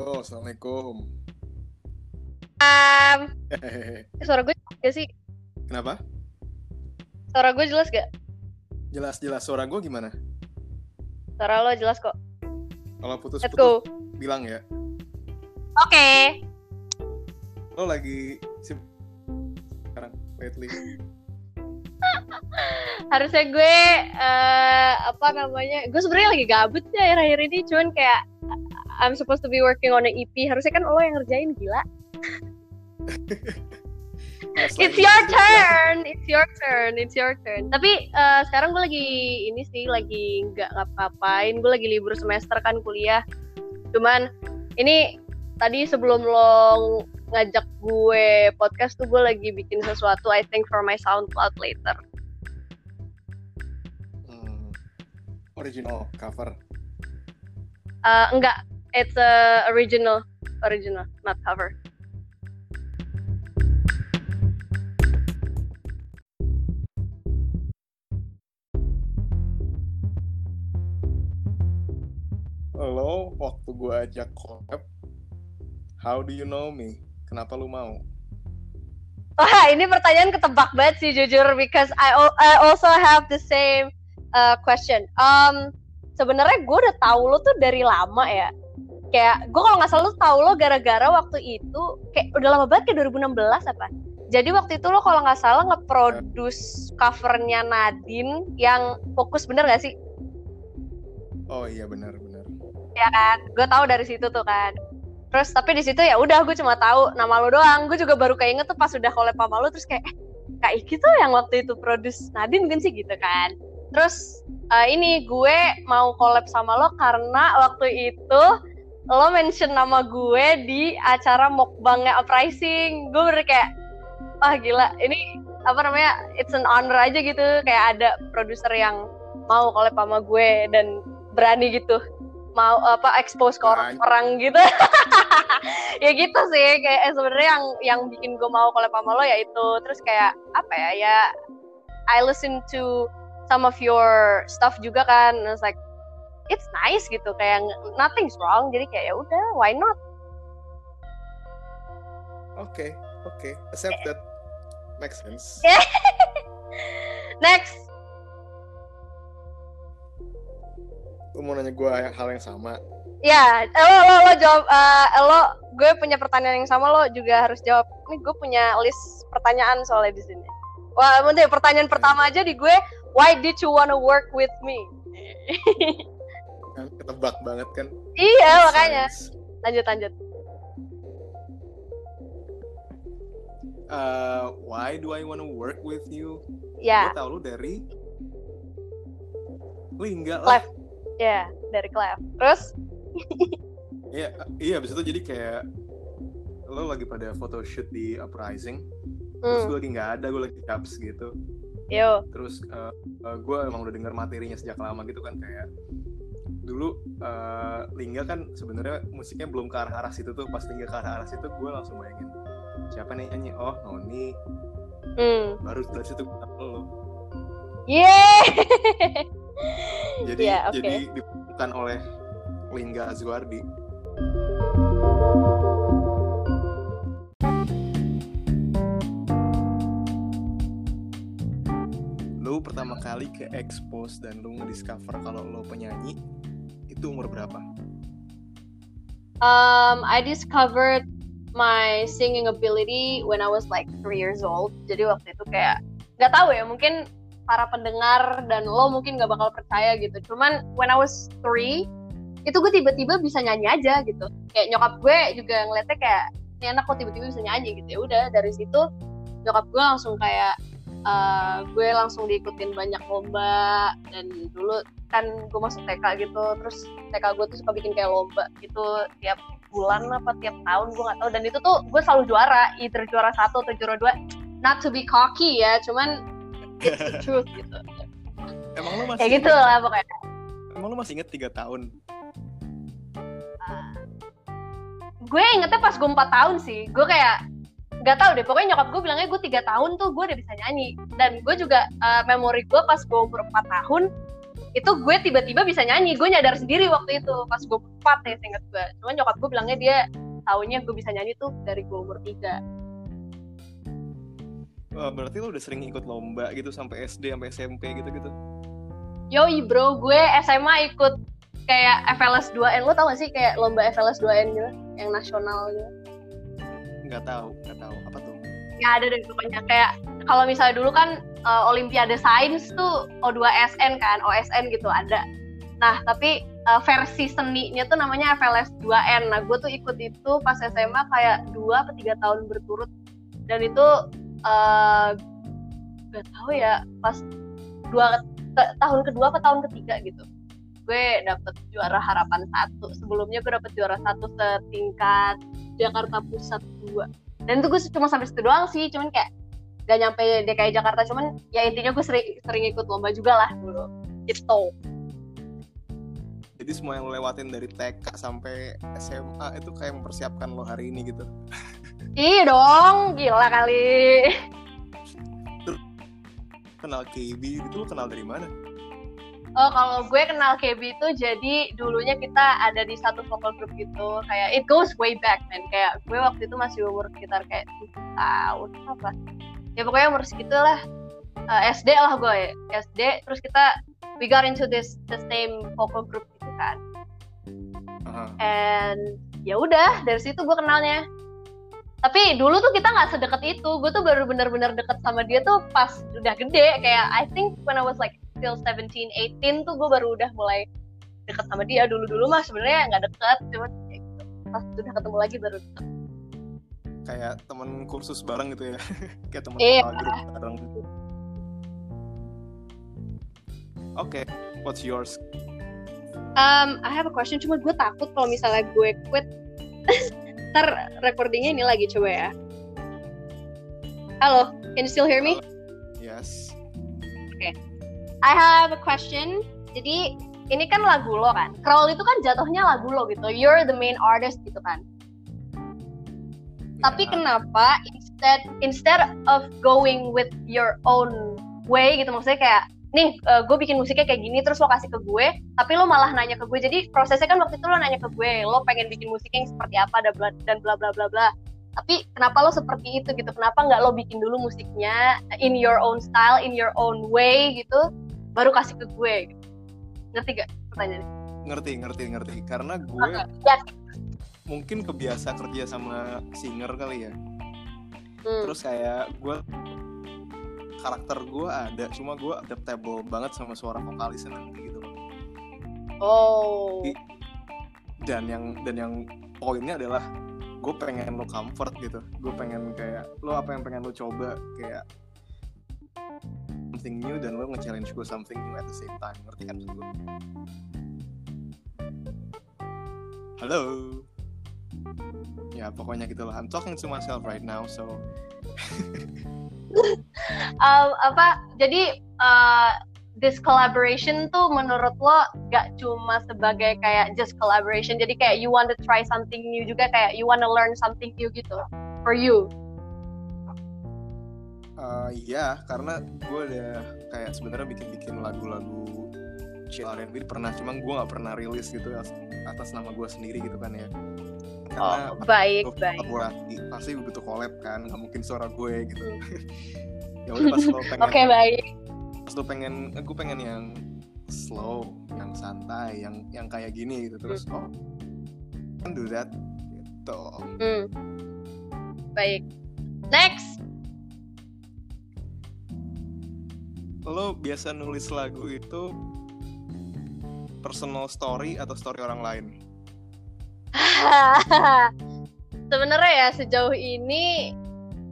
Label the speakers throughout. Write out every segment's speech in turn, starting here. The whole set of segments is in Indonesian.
Speaker 1: Halo, assalamualaikum.
Speaker 2: Um, suara gue jelas gak sih?
Speaker 1: Kenapa?
Speaker 2: Suara gue jelas gak?
Speaker 1: Jelas-jelas suara gue gimana?
Speaker 2: Suara lo jelas kok.
Speaker 1: Kalau putus-putus bilang ya.
Speaker 2: Oke.
Speaker 1: Lo lagi sibuk sekarang lately.
Speaker 2: Harusnya gue eh, apa namanya? Gue sebenarnya lagi gabut ya akhir-akhir ini, cuman kayak I'm supposed to be working on an EP. Harusnya kan lo yang ngerjain gila. It's your turn, it's your turn, it's your turn. Tapi eh, sekarang gue lagi ini sih lagi nggak ngapa-ngapain. Gue lagi libur semester kan kuliah. Cuman ini tadi sebelum lo ngajak gue podcast tuh gue lagi bikin sesuatu I think for my SoundCloud later.
Speaker 1: Hmm, original cover.
Speaker 2: Eh, enggak, it's a original, original, not cover.
Speaker 1: Lo waktu gue ajak collab, how do you know me? Kenapa lu mau?
Speaker 2: Wah, ini pertanyaan ketebak banget sih jujur because I, I also have the same uh, question. Um, sebenarnya gue udah tahu lo tuh dari lama ya. Kayak gue kalau nggak salah tahu lo gara-gara waktu itu kayak udah lama banget kayak 2016 apa? Jadi waktu itu lo kalau nggak salah nge-produce covernya Nadine yang fokus bener gak sih?
Speaker 1: Oh iya benar-benar.
Speaker 2: ya kan gue tahu dari situ tuh kan terus tapi di situ ya udah gue cuma tahu nama lo doang gue juga baru keinget tuh pas udah collab sama lo terus kayak eh kak Iki tuh yang waktu itu produce Nadine kan sih gitu kan terus eh, ini gue mau collab sama lo karena waktu itu lo mention nama gue di acara mukbangnya Uprising. Gue bener kayak wah gila ini apa namanya it's an honor aja gitu. Kayak ada produser yang mau collab sama gue dan berani gitu mau apa expose ke orang-orang gitu. Ya gitu sih kayak eh, sebenarnya yang yang bikin gue mau collab sama lo ya itu. Terus kayak apa ya ya I listen to some of your stuff juga kan. It's like it's nice gitu kayak nothing's wrong jadi kayak ya udah why not
Speaker 1: Oke, oke, accepted. Makes sense.
Speaker 2: Next
Speaker 1: Lu mau nanya gue hal yang sama.
Speaker 2: ya eh, lo lo, lo jawab eh, lo gue punya pertanyaan yang sama lo juga harus jawab ini gue punya list pertanyaan soalnya di sini wah mending pertanyaan pertama aja di gue why did you wanna work with me
Speaker 1: ketebak banget kan.
Speaker 2: iya makanya
Speaker 1: Science.
Speaker 2: lanjut lanjut
Speaker 1: Uh, why do I wanna work with you?
Speaker 2: ya
Speaker 1: Gue tau lu dari Lingga
Speaker 2: Clef.
Speaker 1: lah.
Speaker 2: ya dari Clef terus
Speaker 1: Iya, iya abis itu jadi kayak lo lagi pada photoshoot di Uprising, terus
Speaker 2: hmm,
Speaker 1: gue lagi nggak ada, gue lagi caps gitu.
Speaker 2: yo
Speaker 1: Terus gue emang udah denger materinya sejak lama gitu kan kayak dulu eh, Lingga kan sebenarnya musiknya belum ke arah arah situ tuh. Pas Lingga ke arah arah situ, gue langsung bayangin siapa nih nyanyi? Oh Noni.
Speaker 2: hmm
Speaker 1: Baru dari situ gue tahu lo.
Speaker 2: yeah
Speaker 1: Jadi
Speaker 2: Iya, oke.
Speaker 1: jadi dibutuhkan oleh Lingga Azwardi. Lu pertama kali ke expose dan lu ngediscover kalau lo penyanyi itu umur berapa?
Speaker 2: um, I discovered my singing ability when I was like three years old. Jadi waktu itu kayak nggak tahu ya mungkin para pendengar dan lo mungkin nggak bakal percaya gitu. Cuman when I was three itu gue tiba-tiba bisa nyanyi aja gitu. Kayak nyokap gue juga ngeliatnya kayak ini anak kok tiba-tiba bisa nyanyi gitu. Ya udah dari situ nyokap gue langsung kayak eh, gue langsung diikutin banyak lomba dan dulu kan gue masuk TK gitu terus TK gue tuh suka bikin kayak lomba gitu tiap bulan apa tiap tahun gue nggak tahu. Dan itu tuh gue selalu juara either juara satu atau juara dua. Not to be cocky ya cuman it's the truth gitu.
Speaker 1: Emang lu masih
Speaker 2: kayak gitu lah pokoknya.
Speaker 1: Emang lu masih inget 3 tahun?
Speaker 2: gue ingetnya pas gue 4 tahun sih. Gue kayak nggak tahu deh pokoknya nyokap gue bilangnya gue tiga tahun tuh gue udah bisa nyanyi. Dan gue juga eh, memori gue pas gue umur 4 tahun itu gue tiba-tiba bisa nyanyi gue nyadar sendiri waktu itu pas gue empat ya inget gue cuman nyokap gue bilangnya dia tahunya gue bisa nyanyi tuh dari gue umur tiga
Speaker 1: Wah, berarti lo udah sering ikut lomba gitu sampai SD sampai SMP gitu-gitu.
Speaker 2: Yoi bro, gue SMA ikut kayak FLS 2N. Lo tau gak sih kayak lomba FLS 2N gitu? Yang nasional gitu.
Speaker 1: Nggak tahu, nggak tahu. Apa tuh?
Speaker 2: Ya ada deh pokoknya. Kayak kalau misalnya dulu kan uh, Olimpiade Sains tuh O2SN kan, OSN gitu ada. Nah, tapi uh, versi seninya tuh namanya FLS 2N. Nah, gue tuh ikut itu pas SMA kayak 2 atau 3 tahun berturut. Dan itu uh, gak tahu ya pas dua ke, tahun kedua ke tahun ketiga gitu gue dapet juara harapan satu sebelumnya gue dapet juara satu setingkat Jakarta Pusat dua dan itu gue cuma sampai situ doang sih cuman kayak gak nyampe DKI Jakarta cuman ya intinya gue sering sering ikut lomba juga lah dulu gitu
Speaker 1: jadi semua yang lo lewatin dari TK sampai SMA itu kayak mempersiapkan lo hari ini gitu
Speaker 2: Iya dong, gila kali.
Speaker 1: Kenal KB itu lo kenal dari mana?
Speaker 2: Oh, kalau gue kenal KB itu jadi dulunya kita ada di satu vocal group gitu. Kayak it goes way back, man. Kayak gue waktu itu masih umur sekitar kayak tahun apa. Ya pokoknya umur segitu lah. Uh, SD lah gue, SD. Terus kita we got into this the same vocal group gitu kan. Uh -huh. And ya udah dari situ gue kenalnya tapi dulu tuh kita nggak sedekat itu gue tuh baru bener-bener deket sama dia tuh pas udah gede kayak I think when I was like still 17 18 tuh gue baru udah mulai deket sama dia dulu dulu mah sebenarnya nggak deket cuma kayak gitu. pas udah ketemu lagi baru deket
Speaker 1: kayak temen kursus bareng gitu ya. Kayak temen
Speaker 2: iya.
Speaker 1: grup bareng oke okay. what's yours?
Speaker 2: Um I have a question cuma gue takut kalau misalnya gue quit. Ntar recordingnya ini lagi coba ya. Halo can you still hear me?
Speaker 1: Yes.
Speaker 2: Oke. Okay. I have a question. Jadi ini kan lagu lo kan? Crawl itu kan jatuhnya lagu lo gitu. You're the main artist gitu kan? yeah. Tapi kenapa instead instead of going with your own way gitu maksudnya kayak nih uh, gue bikin musiknya kayak gini terus lo kasih ke gue tapi lo malah nanya ke gue jadi prosesnya kan waktu itu lo nanya ke gue lo pengen bikin musik yang seperti apa dan bla dan bla bla bla bla tapi kenapa lo seperti itu gitu kenapa nggak lo bikin dulu musiknya in your own style in your own way gitu baru kasih ke gue gitu. ngerti gak pertanyaannya
Speaker 1: ngerti ngerti ngerti karena gue okay.
Speaker 2: yes.
Speaker 1: Mungkin kebiasa kerja sama singer kali ya. Hmm. terus kayak gue karakter gue ada cuma gue adaptable banget sama suara vokalisnya nanti gitu
Speaker 2: oh.
Speaker 1: Dan yang dan yang poinnya adalah gue pengen lo comfort gitu. Gue pengen kayak lo apa yang pengen lo coba kayak something new dan lo nge-challenge gue something new at the same time. Ngerti kan gue halo ya pokoknya gitu lah. I'm talking to myself right now so.
Speaker 2: Um, apa jadi uh, this collaboration tuh menurut lo gak cuma sebagai kayak just collaboration jadi kayak you want to try something new juga kayak you want to learn something new gitu? For you?
Speaker 1: Uh, iya karena gue udah kayak sebenarnya bikin-bikin lagu-lagu chill R&B pernah cuman gue nggak pernah rilis gitu atas nama gue sendiri gitu kan ya.
Speaker 2: Karena oh, baik baik.
Speaker 1: kolaborasi pasti butuh collab kan nggak mungkin suara gue gitu. Ya udah pas lo pengen
Speaker 2: oke okay, baik.
Speaker 1: pas lo pengen gue pengen yang slow yang santai yang yang kayak gini gitu terus hmm. oh can do that gitu.
Speaker 2: Hmm. baik. Next.
Speaker 1: Lo biasa nulis lagu itu personal story atau story orang lain?
Speaker 2: Sebenarnya ya sejauh ini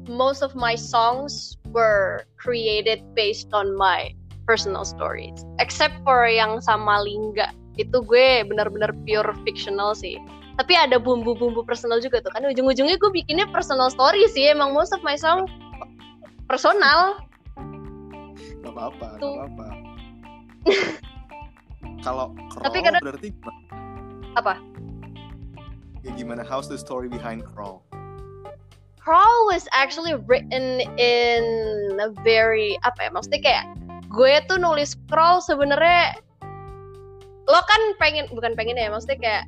Speaker 2: most of my songs were created based on my personal stories. Except for yang sama Lingga. Itu gue benar-benar pure fictional sih. Tapi ada bumbu-bumbu personal juga tuh kan. Ujung-ujungnya gue bikinnya personal story sih. Emang most of my song personal.
Speaker 1: Gak apa-apa gak apa-apa kalau
Speaker 2: tapi kadang
Speaker 1: berarti
Speaker 2: apa?
Speaker 1: Ya gimana? How's the story behind crawl?
Speaker 2: Crawl was actually written in a very apa ya maksudnya kayak gue tuh nulis Crawl sebenarnya lo kan pengen bukan pengen ya maksudnya kayak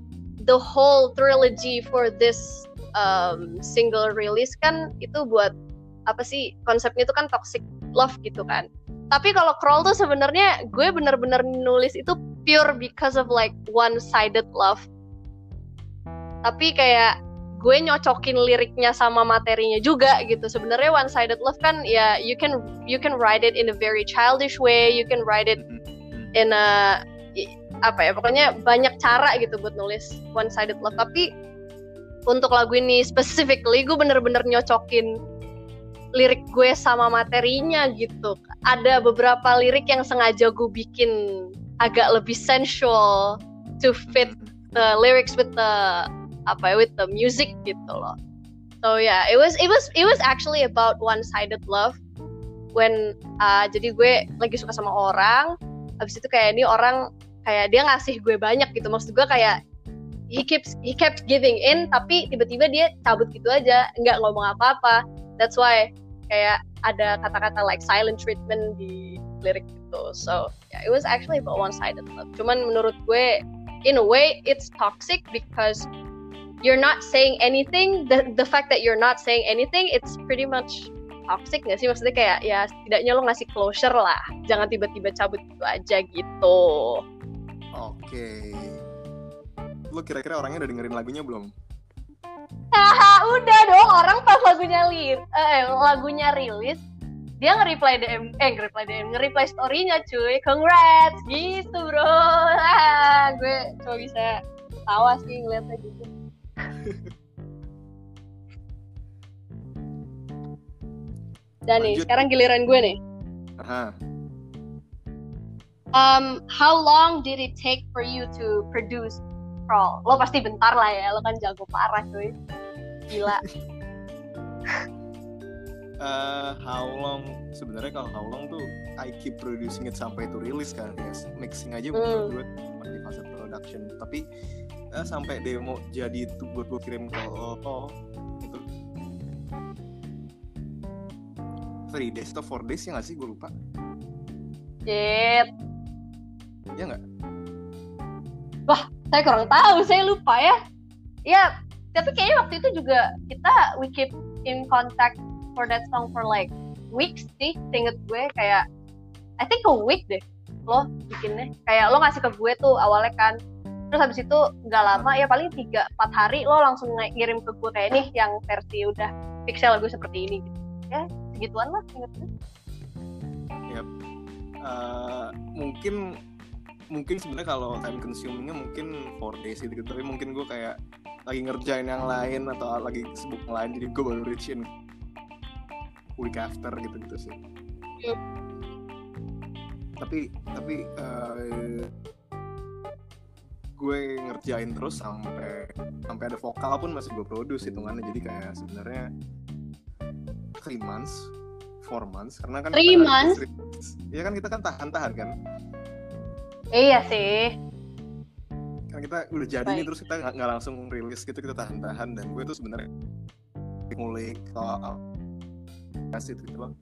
Speaker 2: the whole trilogy for this um, single release kan itu buat apa sih konsepnya itu kan toxic love gitu kan. Tapi kalau crawl tuh sebenarnya gue bener-bener nulis itu pure because of like one sided love. Tapi kayak gue nyocokin liriknya sama materinya juga gitu. Sebenarnya one sided love kan ya you can you can write it in a very childish way you can write it in a apa ya pokoknya banyak cara gitu buat nulis one sided love. Tapi untuk lagu ini specifically gue bener-bener nyocokin lirik gue sama materinya gitu. Ada beberapa lirik yang sengaja gue bikin agak lebih sensual to fit the lyrics with the apa ya, with the music gitu loh. So yeah it was it was it was actually about one sided love. When uh, jadi gue lagi suka sama orang habis itu kayak ini orang kayak dia ngasih gue banyak gitu. Maksud gue kayak he keeps he kept giving in tapi tiba-tiba dia cabut gitu aja. Nggak ngomong apa-apa. That's why kayak ada kata-kata like silent treatment di lirik gitu. So yeah, it was actually about one sided love. Cuman menurut gue in a way it's toxic because you're not saying anything. The the fact that you're not saying anything it's pretty much toxic gak sih? Maksudnya kayak ya setidaknya lo ngasih closure lah. Jangan tiba-tiba cabut gitu aja gitu.
Speaker 1: Oke. Okay. lo kira-kira orangnya udah dengerin lagunya belum
Speaker 2: Haha, udah dong orang pas lagunya lir eh, lagunya rilis dia nge-reply DM eh nge-reply DM nge-reply story-nya cuy. Congrats! Gitu bro. Ah, gue cuma bisa tawa sih ngeliatnya gitu. Dan nih, sekarang giliran gue nih.
Speaker 1: Aha.
Speaker 2: Um, how long did it take for you to produce Crawl? Lo pasti bentar lah ya, lo kan jago parah cuy. Gila.
Speaker 1: uh, how long sebenarnya kalau how long tuh I keep producing it sampai itu rilis kan ya mixing aja hmm. gue di fase production tapi uh, sampai demo jadi itu buat gue kirim ke lo oh, itu three days atau four days ya nggak sih gue lupa
Speaker 2: Shit.
Speaker 1: ya nggak
Speaker 2: wah saya kurang tahu saya lupa ya. Ya tapi kayaknya waktu itu juga kita we keep in contact for that song for like weeks sih inget gue kayak I think a week deh lo bikinnya. Kayak lo ngasih ke gue tuh awalnya kan terus habis itu nggak lama ya paling tiga empat hari lo langsung ngirim ke gue kayak nih yang versi udah pixel gue seperti ini gitu. Ya segituan lah inget gue.
Speaker 1: Yep. uh, mungkin mungkin sebenarnya kalau time consumingnya mungkin four days gitu, gitu. Tapi mungkin gue kayak lagi ngerjain yang lain atau lagi sibuk yang lain jadi gue baru reach in week after gitu gitu sih. Yep. tapi tapi uh, gue ngerjain terus sampai sampai ada vokal pun masih gue produce hitungannya. Jadi kayak sebenarnya three months four months karena kan
Speaker 2: three months?
Speaker 1: ya kan kita kan tahan-tahan kan
Speaker 2: iya sih
Speaker 1: kan kita udah jadi nih terus kita nggak langsung rilis gitu kita tahan-tahan dan gue tuh sebenarnya ngulik soal kasih gitu loh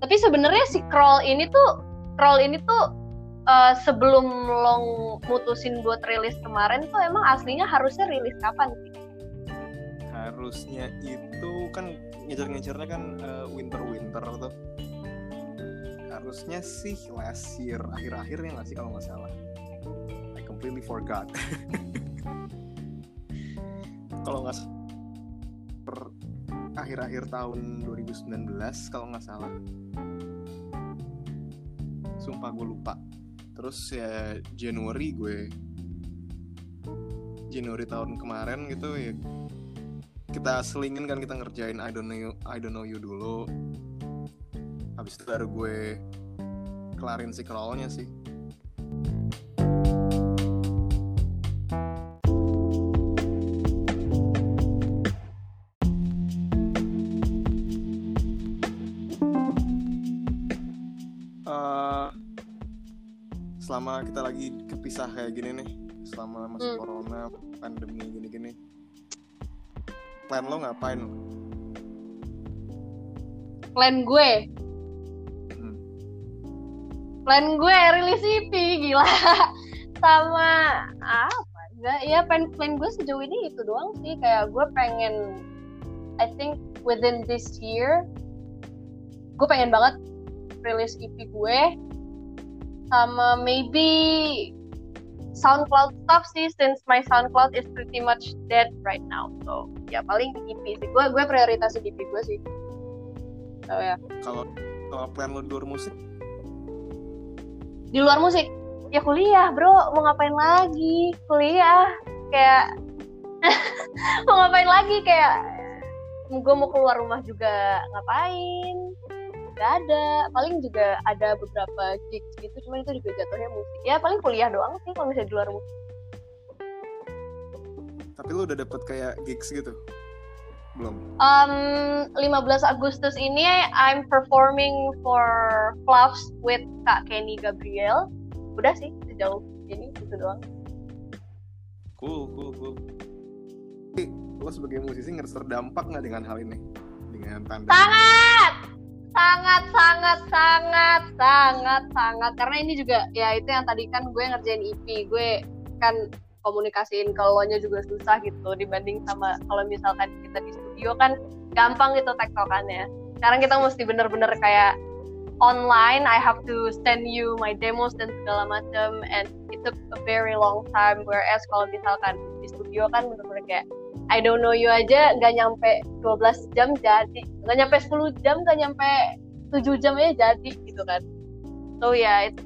Speaker 2: tapi sebenarnya si crawl ini tuh crawl ini tuh uh, sebelum lo mutusin buat rilis kemarin tuh emang aslinya harusnya rilis kapan sih?
Speaker 1: Harusnya itu kan ngejar-ngejarnya kan uh, winter-winter tuh. Harusnya sih last year akhir-akhirnya nggak sih kalau nggak salah. I completely forgot. kalau nggak akhir-akhir tahun 2019 kalau nggak salah. Sumpah gue lupa terus ya Januari gue Januari tahun kemarin gitu ya kita selingin kan kita ngerjain I don't know you, I don't know you dulu habis itu baru gue kelarin si crawlnya sih selama kita lagi kepisah kayak gini nih selama masih hmm. corona pandemi gini-gini plan lo ngapain
Speaker 2: plan gue. Plan gue rilis EP gila. Sama apa? Enggak ya plan plan gue sejauh ini itu doang sih. Kayak gue pengen I think within this year gue pengen banget rilis EP gue. Sama maybe SoundCloud stuff sih since my SoundCloud is pretty much dead right now. So ya paling EP sih. Gue gue prioritasin EP gue sih. So ya.
Speaker 1: Kalau kalau plan lo musik
Speaker 2: di luar musik. Ya kuliah bro. Mau ngapain lagi? Kuliah. Kayak mau ngapain lagi? Kayak gue mau keluar rumah juga ngapain? Gak ada. Paling juga ada beberapa gigs gitu. Cuma itu juga jatuhnya musik. Ya paling kuliah doang sih kalau misalnya di luar musik.
Speaker 1: Tapi lu udah dapet kayak gigs gitu belum.
Speaker 2: Um, 15 Agustus ini I'm performing for Fluffs with Kak Kenny Gabriel. Udah sih sejauh ini itu doang.
Speaker 1: Cool cool cool. Lo sebagai musisi ngerasa terdampak nggak dengan hal ini? Dengan tanda
Speaker 2: sangat! Sangat sangat sangat sangat sangat. Karena ini juga ya itu yang tadi kan gue ngerjain EP gue kan komunikasiin ke lo nya juga susah gitu dibanding sama kalau misalkan kita di studio kan gampang gitu tektokannya. Sekarang kita mesti bener-bener kayak online I have to send you my demos dan segala macam and it took a very long time. Whereas kalau misalkan di studio kan bener-bener kayak I don't know you aja nggak nyampe 12 jam jadi nggak nyampe 10 jam nggak nyampe 7 jam aja jadi gitu kan. So yeah it's,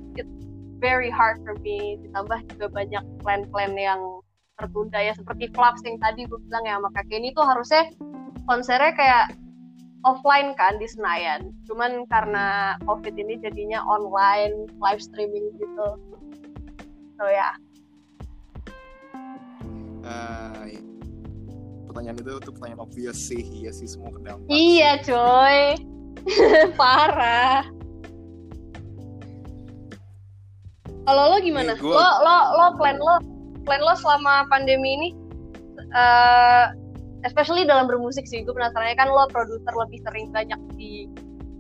Speaker 2: very hard for me ditambah juga banyak plan-plan yang tertunda ya seperti Flaps yang tadi gue bilang ya sama Kak Kenny tuh harusnya konsernya kayak offline kan di Senayan. Cuman karena covid ini jadinya online live streaming gitu. So ya.
Speaker 1: Yeah. uh, pertanyaan itu tuh pertanyaan obvious sih. Iya sih semua terdampak
Speaker 2: iya coy parah kalau lo gimana? Gua... lo lo lo plan lo plan lo selama pandemi ini uh, especially dalam bermusik sih gue penasarannya kan lo produser lebih sering banyak di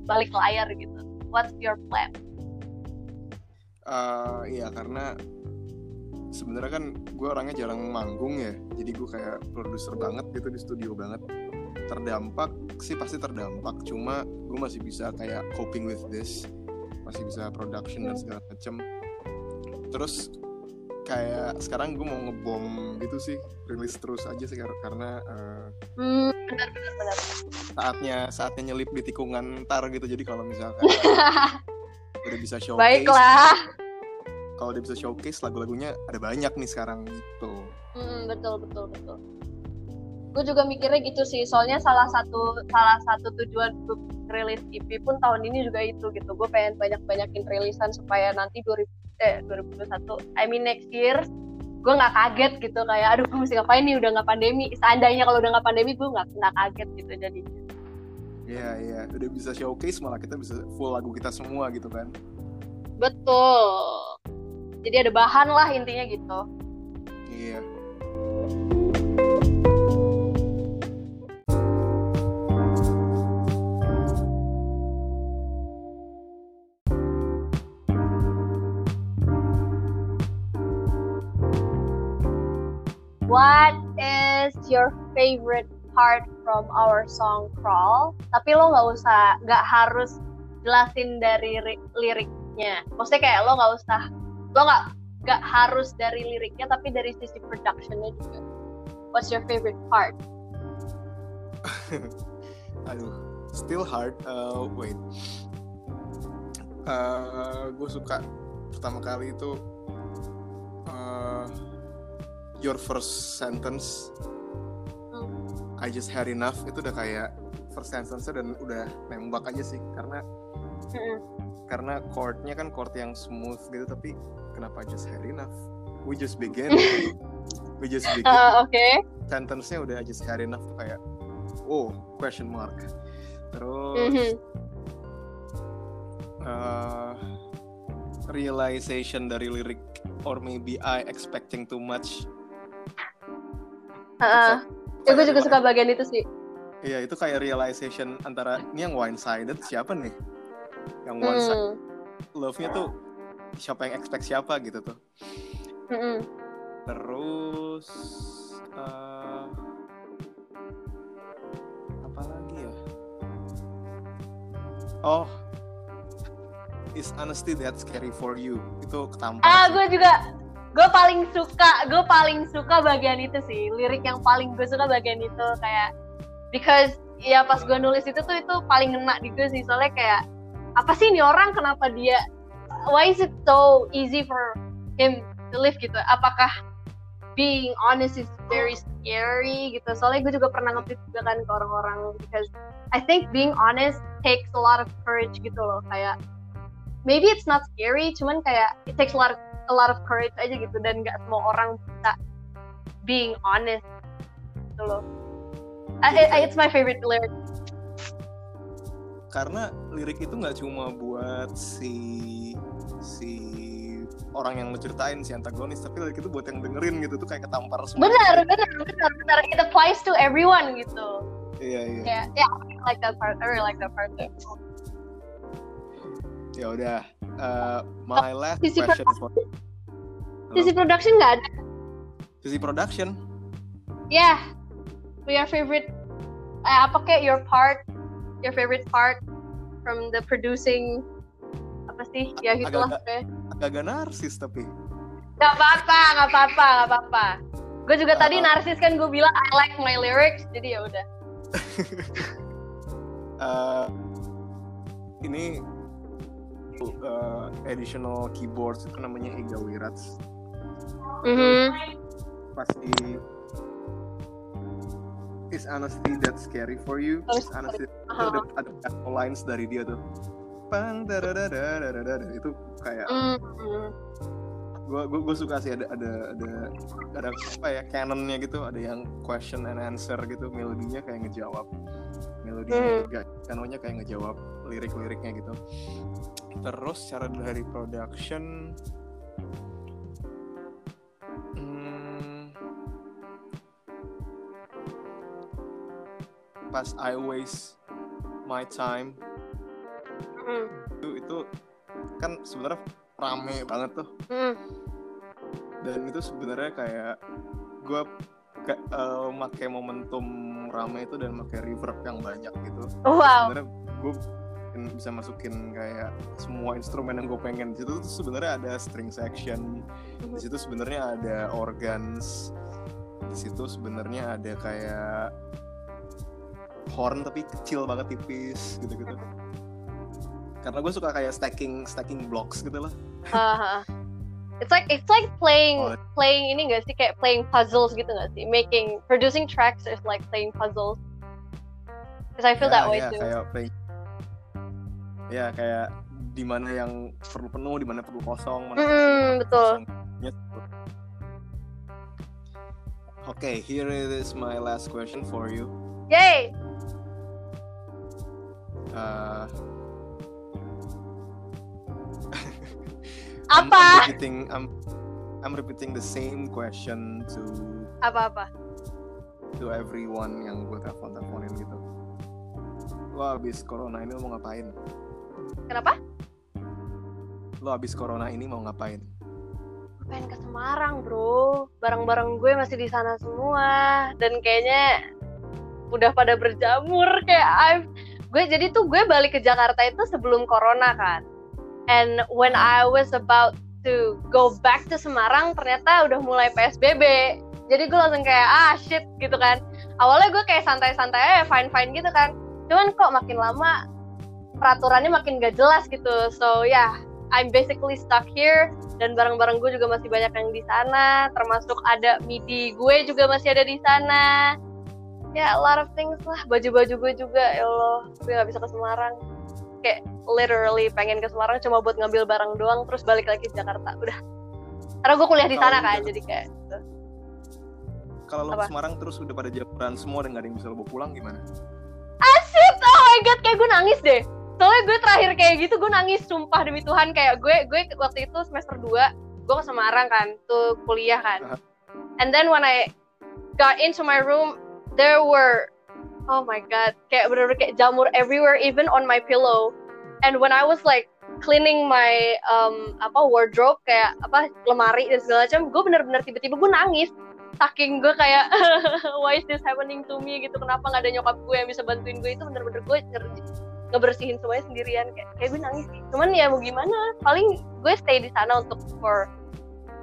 Speaker 2: balik layar gitu. What's your plan?
Speaker 1: Uh, iya karena sebenarnya kan gue orangnya jarang manggung ya jadi gue kayak produser banget gitu di studio banget. Terdampak sih pasti terdampak cuma gue masih bisa kayak coping with this masih bisa production dan segala macem terus kayak sekarang gue mau ngebom gitu sih rilis terus aja sih karena uh,
Speaker 2: hmm, benar, benar, benar.
Speaker 1: saatnya saatnya nyelip di tikungan ntar gitu jadi kalau misalkan udah bisa showcase
Speaker 2: baiklah
Speaker 1: kalau dia bisa showcase lagu-lagunya ada banyak nih sekarang gitu.
Speaker 2: Hmm, betul betul betul. Gue juga mikirnya gitu sih, soalnya salah satu salah satu tujuan grup rilis EP pun tahun ini juga itu gitu. Gue pengen banyak-banyakin rilisan supaya nanti 2000 eh 2021, I mean next year gue nggak kaget gitu kayak aduh gue mesti ngapain nih udah nggak pandemi. Seandainya kalau udah nggak pandemi gue nggak nggak kaget gitu jadi
Speaker 1: Iya yeah, iya. Yeah. udah bisa showcase malah kita bisa full lagu kita semua gitu kan.
Speaker 2: Betul. Jadi ada bahan lah intinya gitu.
Speaker 1: Iya
Speaker 2: What is your favorite part from our song Crawl? Tapi lo nggak usah, nggak harus jelasin dari liriknya. Maksudnya kayak lo nggak usah lo nggak nggak harus dari liriknya tapi dari sisi productionnya juga what's your favorite part
Speaker 1: aduh still hard uh, wait uh, gue suka pertama kali itu uh, your first sentence hmm. I just had enough itu udah kayak first sentence dan udah nembak aja sih karena hmm. karena chordnya kan chord yang smooth gitu tapi kenapa just had enough we just begin we just begin
Speaker 2: uh, oke okay.
Speaker 1: sentence-nya udah just had enough tuh kayak oh question mark terus mm -hmm. uh, realization dari lirik or maybe I expecting too much
Speaker 2: uh, ya gue juga suka bagian itu sih.
Speaker 1: Iya itu kayak realization antara ini yang one sided siapa nih? Yang one sided hmm. love-nya tuh siapa yang expect siapa gitu tuh.
Speaker 2: Mm-mm.
Speaker 1: terus eh, apa lagi ya? Oh is honesty that scary for you? Itu ketampar
Speaker 2: ah gue juga gue paling suka gue paling suka bagian itu sih. Lirik yang paling gue suka bagian itu kayak because ya pas gue nulis itu tuh itu paling ngena di gue sih. Soalnya kayak apa sih ini orang? Kenapa dia why is it so easy for him to live gitu? Apakah being honest is very scary gitu? Soalnya gue juga pernah nge juga kan ke orang-orang because I think being honest takes a lot of courage gitu loh. Kayak maybe it's not scary cuman kayak it takes a lot of a lot of courage aja gitu dan nggak semua orang bisa being honest gitu loh. I, I- it's my favorite lyric.
Speaker 1: Karena lirik itu nggak cuma buat si si orang yang menceritain si antagonis tapi lirik itu buat yang dengerin gitu tuh kayak ketampar semua.
Speaker 2: Benar benar benar benar. It applies to everyone gitu.
Speaker 1: Iya iya.
Speaker 2: Yeah yeah I like that part I really like that part. Too
Speaker 1: ya udah Eh, my last
Speaker 2: sisi
Speaker 1: question for
Speaker 2: sisi production nggak ada
Speaker 1: sisi production
Speaker 2: yeah your favorite eh, apa kayak your part your favorite part from the producing apa sih ya gitulah kayak
Speaker 1: agak-agak narsis tapi
Speaker 2: Gak apa-apa, gak apa-apa, gak apa-apa. Gue juga tadi
Speaker 1: Uh-uh.
Speaker 2: narsis kan gue bilang I like my lyrics, jadi ya udah.
Speaker 1: Eh, ini uh, additional keyboard itu namanya Ega Wirats
Speaker 2: mm -hmm.
Speaker 1: pasti is honestly that scary for you is honestly uh-huh.
Speaker 2: itu
Speaker 1: ada uh-huh. ada lines dari dia tuh pang itu kayak
Speaker 2: mm
Speaker 1: -hmm. Gue gua suka sih ada ada ada ada apa ya canonnya gitu ada yang question and answer gitu melodinya kayak ngejawab melodinya
Speaker 2: mm-hmm.
Speaker 1: mm. juga kayak ngejawab lirik-liriknya gitu terus cara dari production hmm, pas I waste my time
Speaker 2: Mhm.
Speaker 1: itu itu kan sebenarnya rame banget tuh
Speaker 2: Mhm.
Speaker 1: dan itu sebenarnya kayak gue kayak eh, make momentum rame itu dan make reverb yang banyak gitu
Speaker 2: Wow.
Speaker 1: sebenarnya gue bisa masukin kayak semua instrumen yang gue pengen di situ tuh sebenarnya ada string section di situ sebenarnya ada organs di situ sebenarnya ada kayak horn tapi kecil banget tipis gitu-gitu karena gue suka kayak stacking stacking blocks gitu lah
Speaker 2: Haha. It's like it's like playing
Speaker 1: Oh.
Speaker 2: playing ini gak sih kayak playing puzzles gitu gak sih? Making producing tracks is like playing puzzles. Because I feel
Speaker 1: Ya,
Speaker 2: that way
Speaker 1: ya,
Speaker 2: too.
Speaker 1: kayak ya kayak di mana yang perlu penuh di mana perlu kosong mana
Speaker 2: Mm, betul.
Speaker 1: kosongnya gitu. Oke, here is my last question for you.
Speaker 2: Yay!
Speaker 1: Uh, I'm,
Speaker 2: Apa?
Speaker 1: I'm repeating I'm I'm repeating the same question to
Speaker 2: Apa-apa?
Speaker 1: to everyone yang gue telepon teleponin gitu. Lo abis corona ini lo mau ngapain?
Speaker 2: Kenapa?
Speaker 1: Lo abis corona ini mau ngapain?
Speaker 2: Gue pengen ke Semarang, bro. Barang-barang gue masih di sana semua. Dan kayaknya udah pada berjamur kayak I've gue jadi tuh gue balik ke Jakarta itu sebelum corona kan. And when I was about to go back to Semarang ternyata udah mulai PSBB. Jadi gue langsung kayak ah shit gitu kan. Awalnya gue kayak santai-santai aja fine fine gitu kan. Cuman kok makin lama peraturannya makin gak jelas gitu. So ya, yeah, I'm basically stuck here dan barang-barang gue juga masih banyak yang di sana. Termasuk ada MIDI gue juga masih ada di sana. Ya, a lot of things lah. Baju-baju gue juga, ya Allah, gue gak bisa ke Semarang. Kayak literally pengen ke Semarang cuma buat ngambil barang doang terus balik lagi ke Jakarta. Udah. Karena gue kuliah di sana kan, jadi kayak gitu.
Speaker 1: Kalau lo ke Semarang terus udah pada jamuran semua dan gak ada yang bisa lo bawa pulang gimana?
Speaker 2: Asyik, oh my god, kayak gue nangis deh. Soalnya gue terakhir kayak gitu, gue nangis sumpah demi Tuhan. Kayak gue, gue waktu itu semester 2, gue ke Semarang kan, tuh kuliah kan. And then when I got into my room, there were, oh my god, kayak bener-bener kayak jamur everywhere, even on my pillow. And when I was like cleaning my um, apa wardrobe kayak apa lemari dan segala macam gue bener-bener tiba-tiba gue nangis saking gue kayak why is this happening to me gitu kenapa nggak ada nyokap gue yang bisa bantuin gue itu bener-bener gue ngebersihin semuanya sendirian kayak kayak gue nangis sih. Cuman ya mau gimana paling gue stay di sana untuk for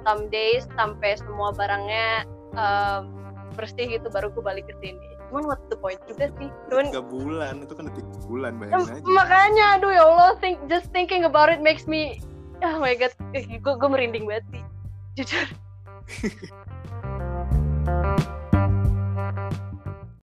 Speaker 2: some days sampai semua barangnya um, bersih gitu baru gue balik ke sini. Cuman what's the point juga sih? Cuman
Speaker 1: tiga bulan itu kan tiga bulan bayangin aja.
Speaker 2: makanya aduh ya Allah think just thinking about it makes me oh my god gue gue merinding banget sih jujur